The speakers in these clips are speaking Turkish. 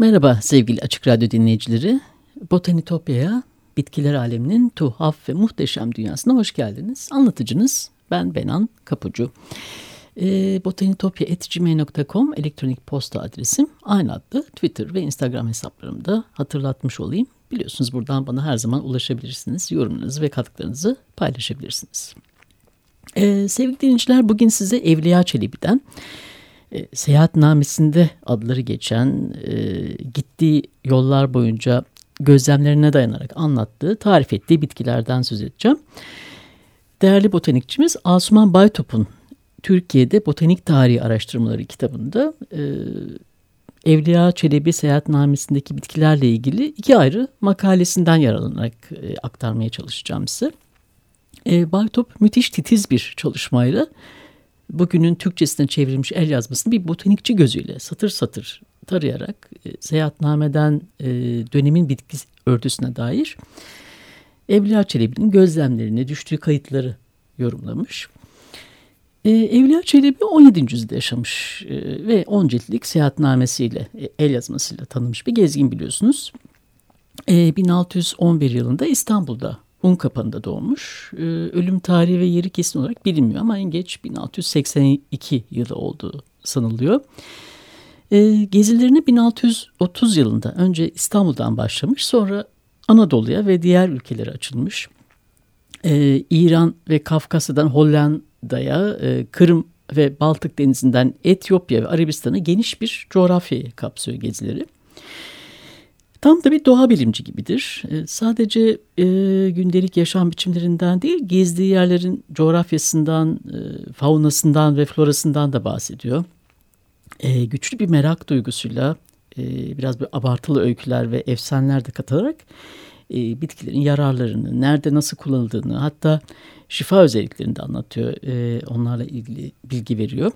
Merhaba sevgili Açık Radyo dinleyicileri. Botanitopya'ya, bitkiler aleminin tuhaf ve muhteşem dünyasına hoş geldiniz. Anlatıcınız ben Benan Kapucu. E, botanitopya.gmail.com elektronik posta adresim aynı adlı Twitter ve Instagram hesaplarımda hatırlatmış olayım. Biliyorsunuz buradan bana her zaman ulaşabilirsiniz. Yorumlarınızı ve katkılarınızı paylaşabilirsiniz. E, sevgili dinleyiciler bugün size Evliya Çelebi'den e, seyahatnamesinde adları geçen, e, gittiği yollar boyunca gözlemlerine dayanarak anlattığı, tarif ettiği bitkilerden söz edeceğim. Değerli botanikçimiz Asuman Baytop'un Türkiye'de Botanik Tarihi Araştırmaları kitabında e, Evliya Çelebi seyahatnamesindeki bitkilerle ilgili iki ayrı makalesinden yararlanarak e, aktarmaya çalışacağım size. E, Baytop müthiş titiz bir çalışmayla bugünün Türkçesine çevrilmiş el yazmasını bir botanikçi gözüyle satır satır tarayarak e, seyahatnameden e, dönemin bitki örtüsüne dair Evliya Çelebi'nin gözlemlerini, düştüğü kayıtları yorumlamış. E, Evliya Çelebi 17. yüzyılda yaşamış e, ve 10 ciltlik seyahatnamesiyle, e, el yazmasıyla tanınmış bir gezgin biliyorsunuz. E, 1611 yılında İstanbul'da Unkapanı'da doğmuş. Ee, ölüm tarihi ve yeri kesin olarak bilinmiyor ama en geç 1682 yılı olduğu sanılıyor. Ee, gezilerini 1630 yılında önce İstanbul'dan başlamış sonra Anadolu'ya ve diğer ülkelere açılmış. Ee, İran ve Kafkasya'dan Hollanda'ya, e, Kırım ve Baltık Denizi'nden Etiyopya ve Arabistan'a geniş bir coğrafyayı kapsıyor gezileri. Tam da bir doğa bilimci gibidir. E, sadece e, gündelik yaşam biçimlerinden değil, gezdiği yerlerin coğrafyasından, e, faunasından ve florasından da bahsediyor. E, güçlü bir merak duygusuyla e, biraz bir abartılı öyküler ve efsaneler de katarak e, bitkilerin yararlarını, nerede nasıl kullanıldığını hatta şifa özelliklerini de anlatıyor. E, onlarla ilgili bilgi veriyor.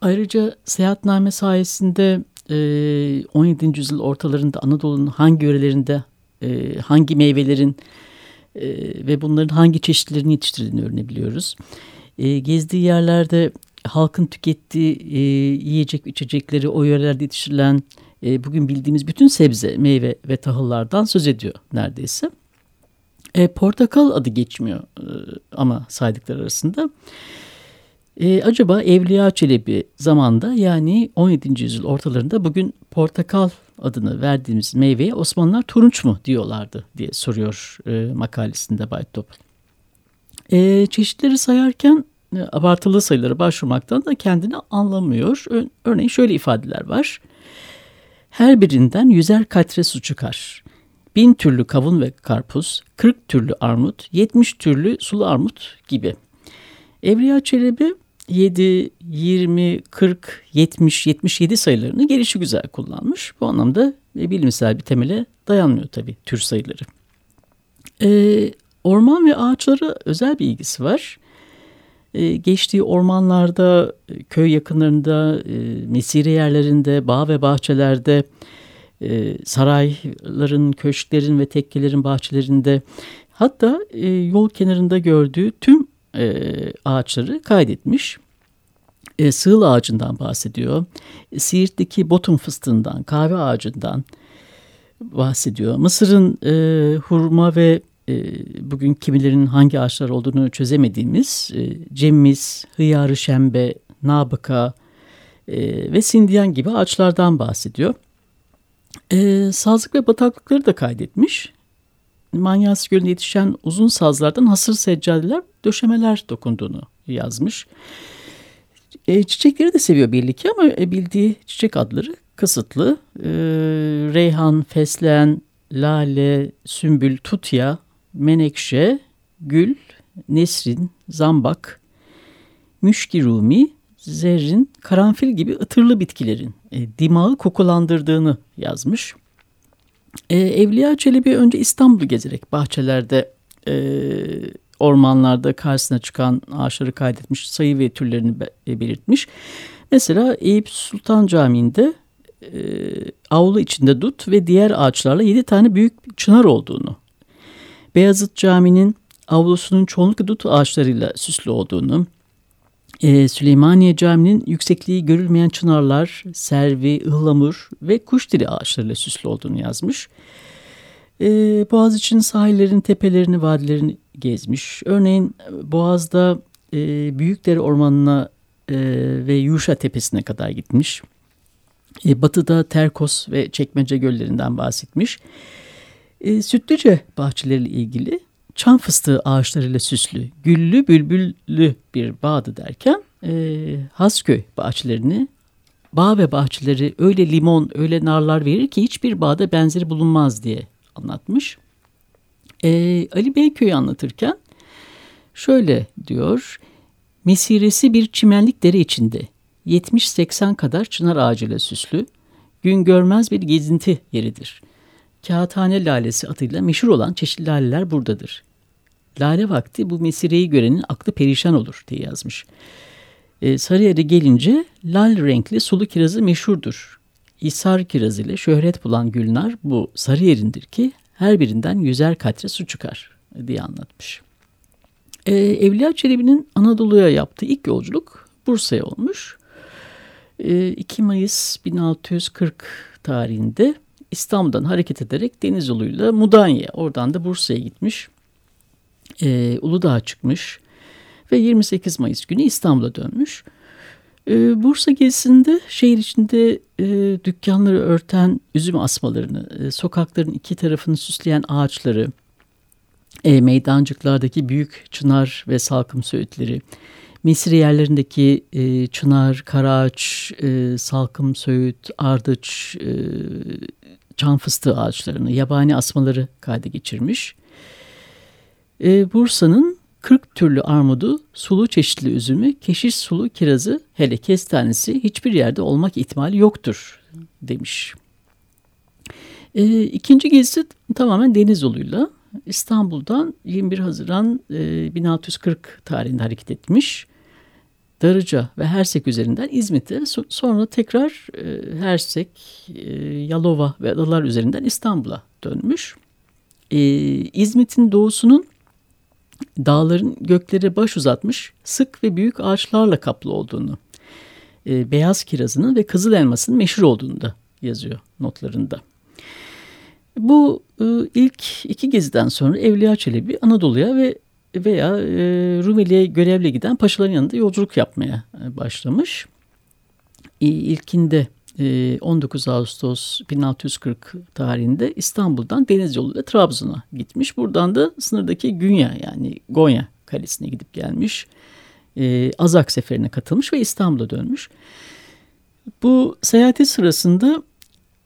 Ayrıca seyahatname sayesinde 17. Ee, yüzyıl ortalarında Anadolu'nun hangi yörelerinde e, hangi meyvelerin e, ve bunların hangi çeşitlerini yetiştirdiğini öğrenebiliyoruz. E, gezdiği yerlerde halkın tükettiği yiyecek içecekleri o yörelerde yetiştirilen bugün bildiğimiz bütün sebze, meyve ve tahıllardan söz ediyor neredeyse. portakal adı geçmiyor ama saydıklar arasında. E, acaba Evliya Çelebi zamanda yani 17. yüzyıl ortalarında bugün portakal adını verdiğimiz meyveye Osmanlılar turunç mu diyorlardı diye soruyor e, makalesinde Baytop. E, çeşitleri sayarken e, abartılı sayılara başvurmaktan da kendini anlamıyor. Ö örneğin şöyle ifadeler var. Her birinden yüzer katre su çıkar. Bin türlü kavun ve karpuz, kırk türlü armut, yetmiş türlü sulu armut gibi. Evliya Çelebi 7, 20, 40, 70, 77 sayılarını gelişi güzel kullanmış. Bu anlamda bilimsel bir temele dayanmıyor tabii tür sayıları. Ee, orman ve ağaçlara özel bir ilgisi var. Ee, geçtiği ormanlarda, köy yakınlarında, e, mesire yerlerinde, bağ ve bahçelerde, e, sarayların, köşklerin ve tekkelerin bahçelerinde hatta e, yol kenarında gördüğü tüm e, ağaçları kaydetmiş. E, sığıl ağacından bahsediyor. Siirt'teki botun fıstığından, kahve ağacından bahsediyor. Mısır'ın e, hurma ve e, bugün kimilerin hangi ağaçlar olduğunu çözemediğimiz e, cemmiz, hıyarı şembe, nabıka e, ve sindiyan gibi ağaçlardan bahsediyor. E, sazlık ve bataklıkları da kaydetmiş. Manyas Gölü'nde yetişen uzun sazlardan hasır seccadeler, döşemeler dokunduğunu yazmış. E, çiçekleri de seviyor belli ki ama e, bildiği çiçek adları kısıtlı. E, reyhan, fesleğen, lale, sümbül, tutya, menekşe, gül, nesrin, zambak, müşkirumi, zerrin, karanfil gibi ıtırlı bitkilerin e, dimağı kokulandırdığını yazmış. E, Evliya Çelebi önce İstanbul'u gezerek bahçelerde, e, ormanlarda karşısına çıkan ağaçları kaydetmiş, sayı ve türlerini be, e, belirtmiş. Mesela Eyüp Sultan Camii'nde e, avlu içinde dut ve diğer ağaçlarla yedi tane büyük çınar olduğunu, Beyazıt Camii'nin avlusunun çoğunlukla dut ağaçlarıyla süslü olduğunu, e, Süleymaniye Camii'nin yüksekliği görülmeyen çınarlar, servi, ıhlamur ve kuş dili ağaçlarıyla süslü olduğunu yazmış. E, Boğaziçi'nin sahillerin tepelerini, vadilerini gezmiş. Örneğin Boğaz'da e, Büyükdere Ormanı'na e, ve Yuşa Tepesi'ne kadar gitmiş. E, batı'da Terkos ve Çekmece göllerinden bahsetmiş. E, Sütlüce bahçeleriyle ilgili çam fıstığı ağaçlarıyla süslü, güllü bülbüllü bir bağdı derken e, Hasköy bahçelerini, bağ ve bahçeleri öyle limon, öyle narlar verir ki hiçbir bağda benzeri bulunmaz diye anlatmış. E, Ali Beyköy'ü anlatırken şöyle diyor, mesiresi bir çimenlik dere içinde 70-80 kadar çınar ağacıyla süslü, gün görmez bir gezinti yeridir. Kağıthane lalesi adıyla meşhur olan çeşitli laleler buradadır. Lale vakti bu mesireyi görenin aklı perişan olur diye yazmış. Ee, Sarıyer'e gelince lal renkli sulu kirazı meşhurdur. İsar kirazı ile şöhret bulan Gülnar bu Sarıyer'indir ki her birinden yüzer katre su çıkar diye anlatmış. Ee, Evliya Çelebi'nin Anadolu'ya yaptığı ilk yolculuk Bursa'ya olmuş. Ee, 2 Mayıs 1640 tarihinde İstanbul'dan hareket ederek deniz yoluyla Mudanya, oradan da Bursa'ya gitmiş. Ee, Uludağ'a çıkmış ve 28 Mayıs günü İstanbul'a dönmüş. Ee, Bursa gezisinde şehir içinde e, dükkanları örten üzüm asmalarını, e, sokakların iki tarafını süsleyen ağaçları, e, meydancıklardaki büyük çınar ve salkım söğütleri, Misri yerlerindeki e, çınar, karaağaç, e, salkım söğüt, ardıç, e, çam fıstığı ağaçlarını, yabani asmaları kayda geçirmiş. E, Bursa'nın 40 türlü armudu, sulu çeşitli üzümü, keşiş sulu kirazı, hele kestanesi hiçbir yerde olmak ihtimali yoktur demiş. E, ikinci gezisi tamamen deniz yoluyla İstanbul'dan 21 Haziran e, 1640 tarihinde hareket etmiş. Darıca ve Hersek üzerinden İzmit'e sonra tekrar e, Hersek, e, Yalova ve adalar üzerinden İstanbul'a dönmüş. E, İzmit'in doğusunun dağların göklere baş uzatmış sık ve büyük ağaçlarla kaplı olduğunu, e, beyaz kirazının ve kızıl elmasının meşhur olduğunu da yazıyor notlarında. Bu e, ilk iki geziden sonra Evliya Çelebi Anadolu'ya ve veya e, Rumeli'ye görevle giden paşaların yanında yolculuk yapmaya e, başlamış. E, ilkinde 19 Ağustos 1640 tarihinde İstanbul'dan deniz yoluyla Trabzon'a gitmiş. Buradan da sınırdaki Günya yani Gonya Kalesi'ne gidip gelmiş. E, Azak seferine katılmış ve İstanbul'a dönmüş. Bu seyahati sırasında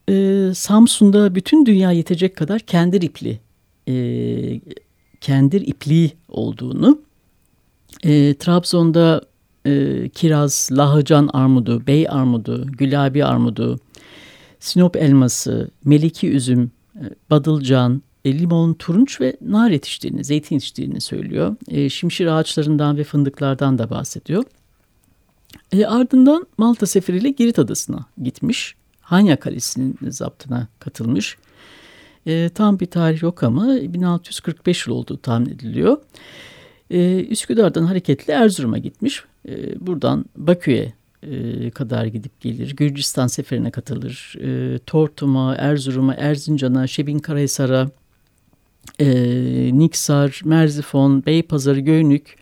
e, Samsun'da bütün dünya yetecek kadar kendir ipli e, kendir ipliği olduğunu, e, Trabzon'da e, kiraz, lahıcan armudu, bey armudu, gülabi armudu, sinop elması, meliki üzüm, e, badılcan, e, limon, turunç ve nar yetiştiğini, zeytin yetiştiğini söylüyor. E, şimşir ağaçlarından ve fındıklardan da bahsediyor. E, ardından Malta seferiyle Girit Adası'na gitmiş. Hanya Kalesi'nin zaptına katılmış. E, tam bir tarih yok ama 1645 yıl olduğu tahmin ediliyor. E, Üsküdar'dan hareketli Erzurum'a gitmiş. E, buradan Bakü'ye e, kadar gidip gelir. Gürcistan seferine katılır. E, Tortum'a, Erzurum'a, Erzincan'a, Şebinkarahisar'a, e, Niksar, Merzifon, Beypazarı, Göynük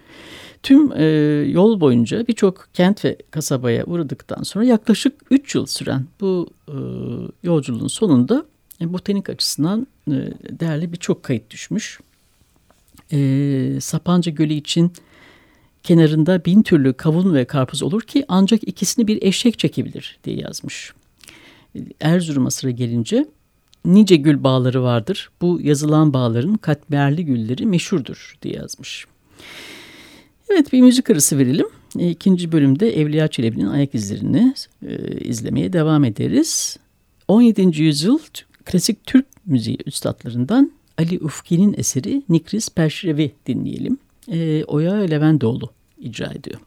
tüm e, yol boyunca birçok kent ve kasabaya uğradıktan sonra yaklaşık 3 yıl süren bu e, yolculuğun sonunda e, botanik açısından değerli birçok kayıt düşmüş. E, Sapanca Gölü için kenarında bin türlü kavun ve karpuz olur ki ancak ikisini bir eşek çekebilir diye yazmış. Erzurum'a sıra gelince nice gül bağları vardır. Bu yazılan bağların katmerli gülleri meşhurdur diye yazmış. Evet bir müzik arası verelim. E, ikinci bölümde Evliya Çelebi'nin ayak izlerini e, izlemeye devam ederiz. 17. yüzyıl klasik Türk müziği üstadlarından Ali Ufki'nin eseri Nikris Perşrevi dinleyelim. E, Oya Levendoğlu icra ediyor.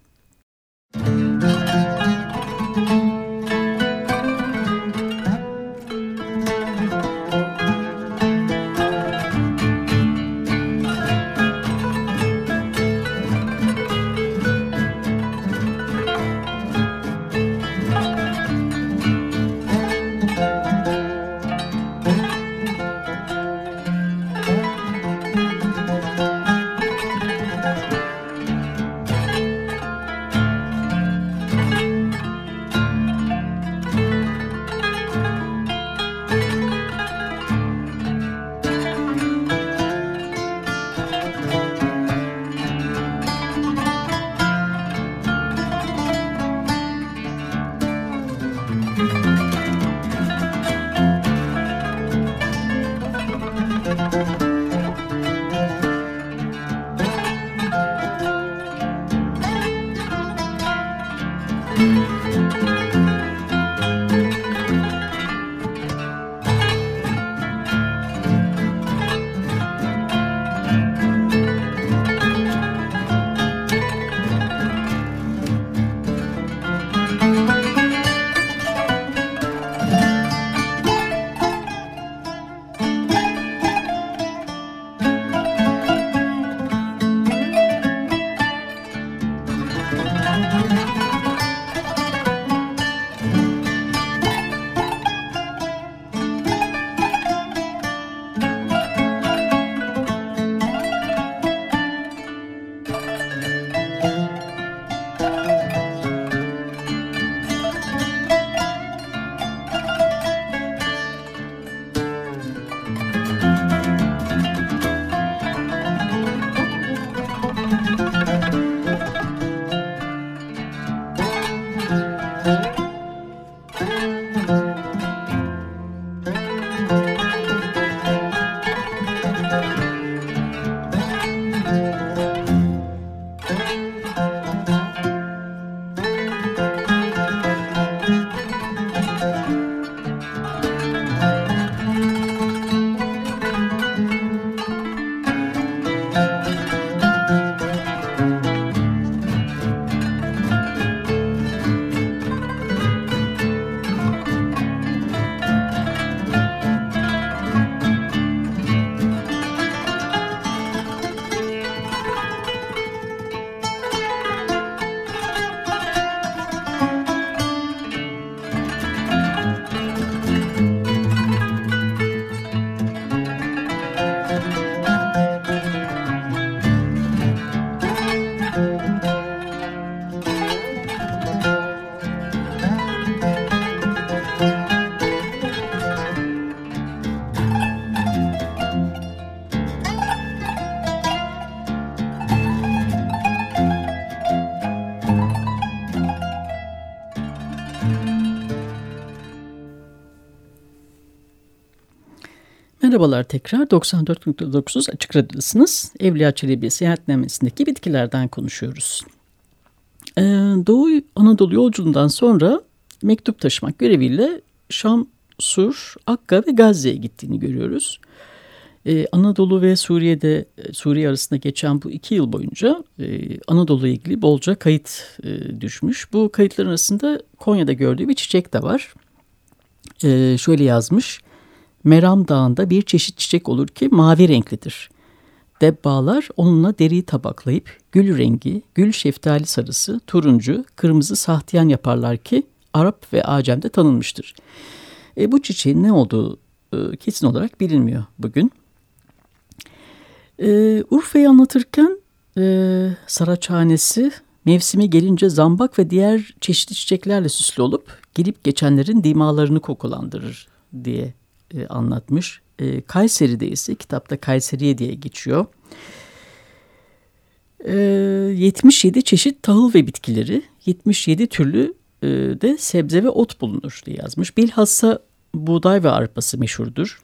Merhabalar tekrar 94.9 Açık Radyo'dasınız. Evliya Çelebi seyahatnamesindeki bitkilerden konuşuyoruz. Ee, Doğu Anadolu yolculuğundan sonra mektup taşımak göreviyle Şam, Sur, Akka ve Gazze'ye gittiğini görüyoruz. Ee, Anadolu ve Suriye'de Suriye arasında geçen bu iki yıl boyunca e, Anadolu'ya ilgili bolca kayıt e, düşmüş. Bu kayıtların arasında Konya'da gördüğü bir çiçek de var. E, şöyle yazmış. Meram Dağı'nda bir çeşit çiçek olur ki mavi renklidir. Debbağlar onunla deriyi tabaklayıp gül rengi, gül şeftali sarısı, turuncu, kırmızı sahtiyan yaparlar ki Arap ve Acem'de tanınmıştır. E, bu çiçeğin ne olduğu e, kesin olarak bilinmiyor bugün. E, Urfa'yı anlatırken e, Saraçhanesi mevsimi gelince zambak ve diğer çeşitli çiçeklerle süslü olup gelip geçenlerin dimalarını kokulandırır diye e, anlatmış. E, Kayseri'de ise kitapta Kayseriye diye geçiyor. E, 77 çeşit tahıl ve bitkileri, 77 türlü e, de sebze ve ot bulunur diye yazmış. Bilhassa buğday ve arpası meşhurdur.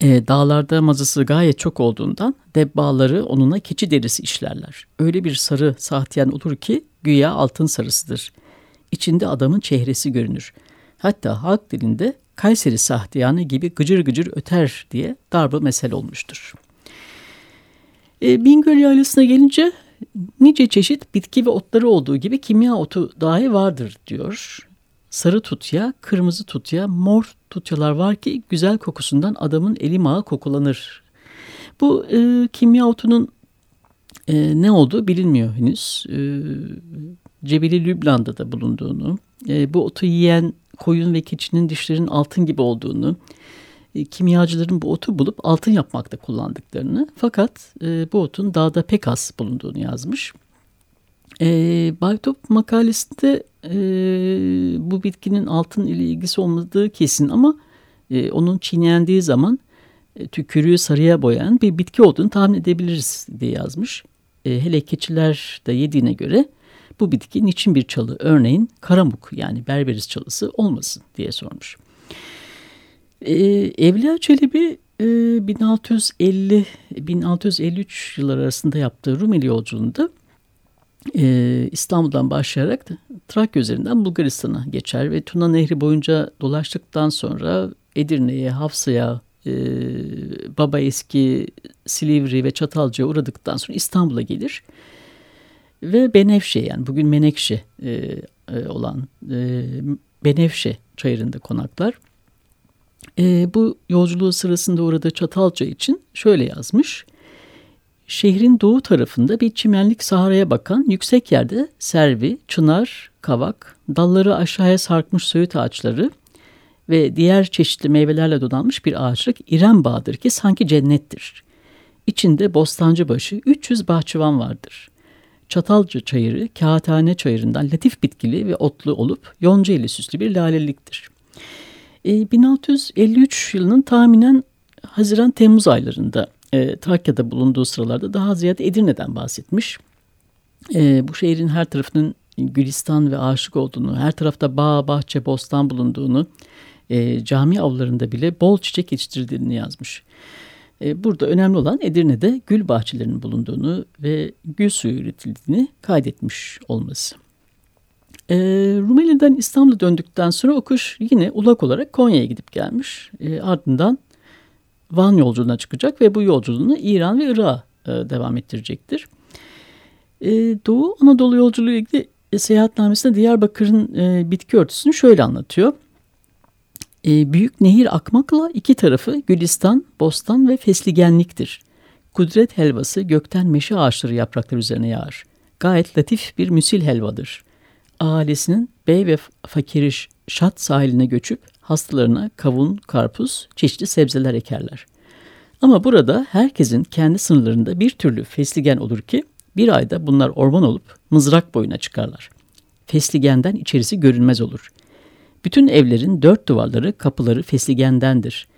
E, dağlarda mazısı gayet çok olduğundan debbağları onunla keçi derisi işlerler. Öyle bir sarı sahtiyen olur ki güya altın sarısıdır. İçinde adamın çehresi görünür. Hatta halk dilinde Kayseri sahtiyanı gibi gıcır gıcır öter diye darbe mesel olmuştur. E, Bingöl yaylasına gelince nice çeşit bitki ve otları olduğu gibi kimya otu dahi vardır diyor. Sarı tutya, kırmızı tutya, mor tutyalar var ki güzel kokusundan adamın eli mağı kokulanır. Bu e, kimya otunun e, ne olduğu bilinmiyor henüz. E, Cebeli Lübnan'da da bulunduğunu, e, bu otu yiyen koyun ve keçinin dişlerinin altın gibi olduğunu, e, kimyacıların bu otu bulup altın yapmakta kullandıklarını fakat e, bu otun dağda pek az bulunduğunu yazmış. E, Baytop makalesinde e, bu bitkinin altın ile ilgisi olmadığı kesin ama e, onun çiğnendiği zaman e, tükürüğü sarıya boyayan bir bitki olduğunu tahmin edebiliriz diye yazmış. E, hele keçiler de yediğine göre bu bitki niçin bir çalı örneğin karamuk yani berberiz çalısı olmasın diye sormuş. Ee, Evliya Çelebi e, 1650-1653 yıllar arasında yaptığı Rumeli yolculuğunda e, İstanbul'dan başlayarak Trakya üzerinden Bulgaristan'a geçer ve Tuna Nehri boyunca dolaştıktan sonra Edirne'ye, Hafsa'ya, e, Baba Eski, Silivri ve Çatalca'ya uğradıktan sonra İstanbul'a gelir ve Benevşe yani bugün Menekşe e, e, olan e, Benevşe çayırında konaklar. E, bu yolculuğu sırasında uğradığı Çatalca için şöyle yazmış. Şehrin doğu tarafında bir çimenlik saharaya bakan yüksek yerde servi, çınar, kavak, dalları aşağıya sarkmış söğüt ağaçları ve diğer çeşitli meyvelerle donanmış bir ağaçlık İrem Bağ'dır ki sanki cennettir. İçinde bostancı başı 300 bahçıvan vardır. Çatalca çayırı kağıthane çayırından latif bitkili ve otlu olup yonca ile süslü bir laleliktir. E, 1653 yılının tahminen Haziran-Temmuz aylarında e, Trakya'da bulunduğu sıralarda daha ziyade Edirne'den bahsetmiş. E, bu şehrin her tarafının gülistan ve aşık olduğunu, her tarafta bağ, bahçe, bostan bulunduğunu, e, cami avlarında bile bol çiçek yetiştirdiğini yazmış. E, burada önemli olan Edirne'de gül bahçelerinin bulunduğunu ve gül suyu üretildiğini kaydetmiş olması. E, Rumeli'den İstanbul'a döndükten sonra o kuş yine ulak olarak Konya'ya gidip gelmiş. E, ardından Van yolculuğuna çıkacak ve bu yolculuğunu İran ve Irak'a e, devam ettirecektir. E, Doğu Anadolu yolculuğu ilgili seyahatnamesinde Diyarbakır'ın e, bitki örtüsünü şöyle anlatıyor. E, büyük nehir akmakla iki tarafı gülistan, bostan ve fesligenliktir. Kudret helvası gökten meşe ağaçları yaprakları üzerine yağar. Gayet latif bir müsil helvadır. Ailesinin bey ve fakiri şat sahiline göçüp hastalarına kavun, karpuz, çeşitli sebzeler ekerler. Ama burada herkesin kendi sınırlarında bir türlü fesligen olur ki bir ayda bunlar orman olup mızrak boyuna çıkarlar. Fesligenden içerisi görünmez olur. Bütün evlerin dört duvarları, kapıları fesligendendir.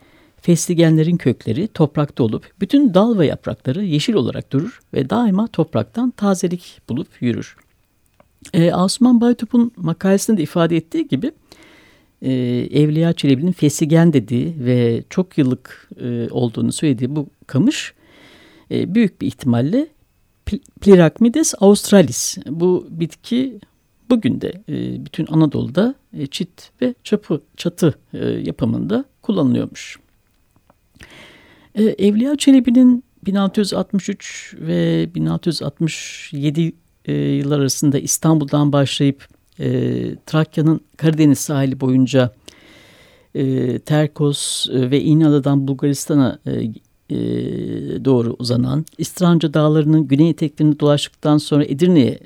Fesligenlerin kökleri toprakta olup bütün dal ve yaprakları yeşil olarak durur ve daima topraktan tazelik bulup yürür. E, Osman Baytup'un makalesinde de ifade ettiği gibi e, Evliya Çelebi'nin fesigen dediği ve çok yıllık e, olduğunu söylediği bu kamış e, büyük bir ihtimalle Plirakmides australis. Bu bitki bugün de e, bütün Anadolu'da e, çit ve çapı, çatı e, yapımında kullanılıyormuş. Evliya Çelebi'nin 1663 ve 1667 e, yıllar arasında İstanbul'dan başlayıp Trakya'nın Karadeniz sahili boyunca Terkos ve İğneada'dan Bulgaristan'a doğru uzanan İstranca Dağları'nın güney eteklerini dolaştıktan sonra Edirne'ye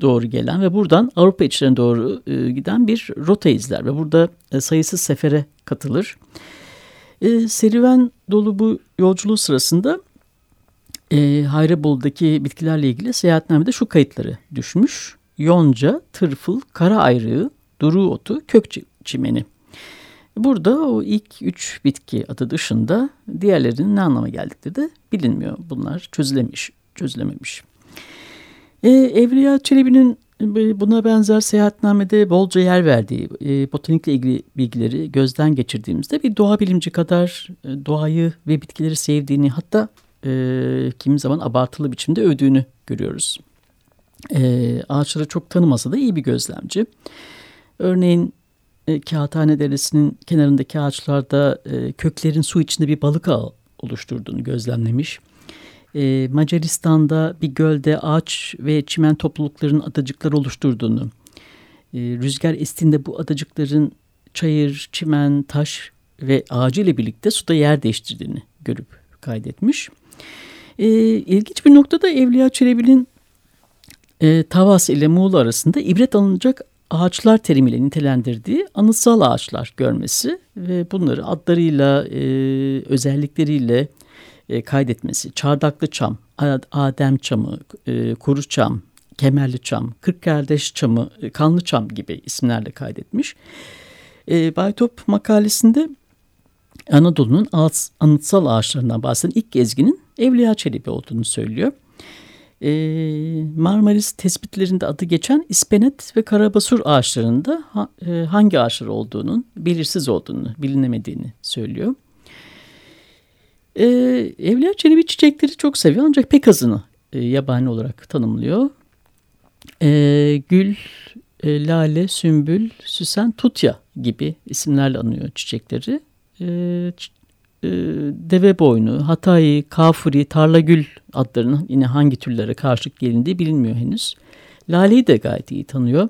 doğru gelen ve buradan Avrupa içlerine doğru e, giden bir rota izler ve burada e, sayısız sefere katılır. E, serüven dolu bu yolculuğu sırasında e, Hayrabolu'daki bitkilerle ilgili seyahatnamede şu kayıtları düşmüş. Yonca, tırfıl, kara ayrığı, duru otu, kök çimeni. Burada o ilk üç bitki adı dışında diğerlerinin ne anlama geldikleri de bilinmiyor. Bunlar çözülemiş, çözülememiş. E, Evliya Çelebi'nin buna benzer seyahatnamede bolca yer verdiği e, botanikle ilgili bilgileri gözden geçirdiğimizde bir doğa bilimci kadar e, doğayı ve bitkileri sevdiğini hatta e, kimi zaman abartılı biçimde övdüğünü görüyoruz. E, ağaçları çok tanımasa da iyi bir gözlemci. Örneğin e, Kağıthane Deresi'nin kenarındaki ağaçlarda e, köklerin su içinde bir balık ağı oluşturduğunu gözlemlemiş. E, Macaristan'da bir gölde ağaç ve çimen topluluklarının adacıklar oluşturduğunu, e, rüzgar estiğinde bu adacıkların çayır, çimen, taş ve ağacı ile birlikte suda yer değiştirdiğini görüp kaydetmiş. E, ilginç bir noktada Evliya Çelebi'nin e, Tavas ile Muğla arasında ibret alınacak ağaçlar terimiyle nitelendirdiği anıtsal ağaçlar görmesi ve bunları adlarıyla, e, özellikleriyle e, kaydetmesi. Çardaklı çam, Adem çamı, e, kuru çam, kemerli çam, kırk kardeş çamı, e, kanlı çam gibi isimlerle kaydetmiş. E, Baytop makalesinde Anadolu'nun anıtsal ağaçlarından bahseden ilk gezginin Evliya Çelebi olduğunu söylüyor. E, Marmaris tespitlerinde adı geçen ispenet ve karabasur ağaçlarında ha, e, hangi ağaçlar olduğunun belirsiz olduğunu, bilinemediğini söylüyor. E, Evliya Çelebi çiçekleri çok seviyor ancak pek azını e, yabani olarak tanımlıyor. E, gül, e, lale, sümbül, süsen, tutya gibi isimlerle anıyor çiçekleri. E, e, deve boynu, hatayi, kafuri, tarlagül adlarının yine hangi türlere karşılık gelindiği bilinmiyor henüz. Lale'yi de gayet iyi tanıyor.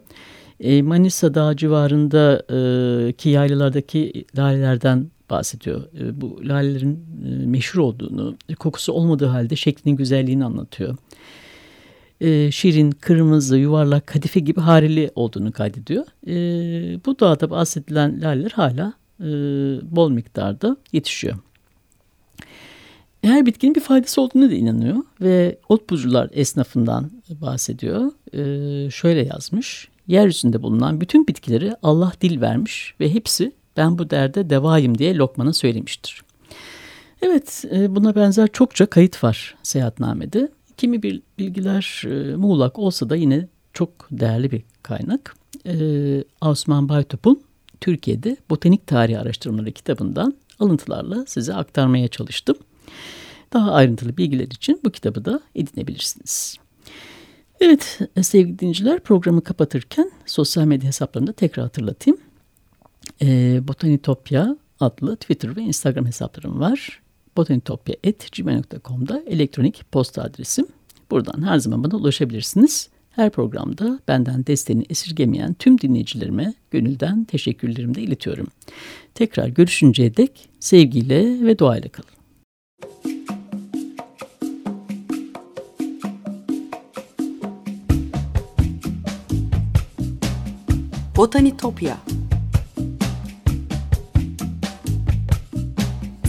E, Manisa Dağı civarında e, ki yaylalardaki lalelerden bahsediyor. E, bu lalelerin e, meşhur olduğunu, kokusu olmadığı halde şeklinin güzelliğini anlatıyor. E, şirin, kırmızı, yuvarlak, kadife gibi harili olduğunu kaydediyor. E, bu dağda bahsedilen laleler hala e, bol miktarda yetişiyor. Her bitkinin bir faydası olduğunu da inanıyor ve ot bucular esnafından bahsediyor. E, şöyle yazmış. Yeryüzünde bulunan bütün bitkileri Allah dil vermiş ve hepsi ben bu derde devayım diye Lokman'a söylemiştir. Evet e, buna benzer çokça kayıt var seyahatnamede. Kimi bir bilgiler e, muğlak olsa da yine çok değerli bir kaynak. E, Osman Baytop'un Türkiye'de Botanik Tarihi Araştırmaları kitabından alıntılarla size aktarmaya çalıştım. Daha ayrıntılı bilgiler için bu kitabı da edinebilirsiniz. Evet sevgili dinleyiciler programı kapatırken sosyal medya hesaplarını tekrar hatırlatayım. E, Botanitopya adlı Twitter ve Instagram hesaplarım var. botanitopya.gmail.com'da elektronik posta adresim. Buradan her zaman bana ulaşabilirsiniz. Her programda benden desteğini esirgemeyen tüm dinleyicilerime gönülden teşekkürlerimi de iletiyorum. Tekrar görüşünceye dek sevgiyle ve duayla kalın. Botanitopya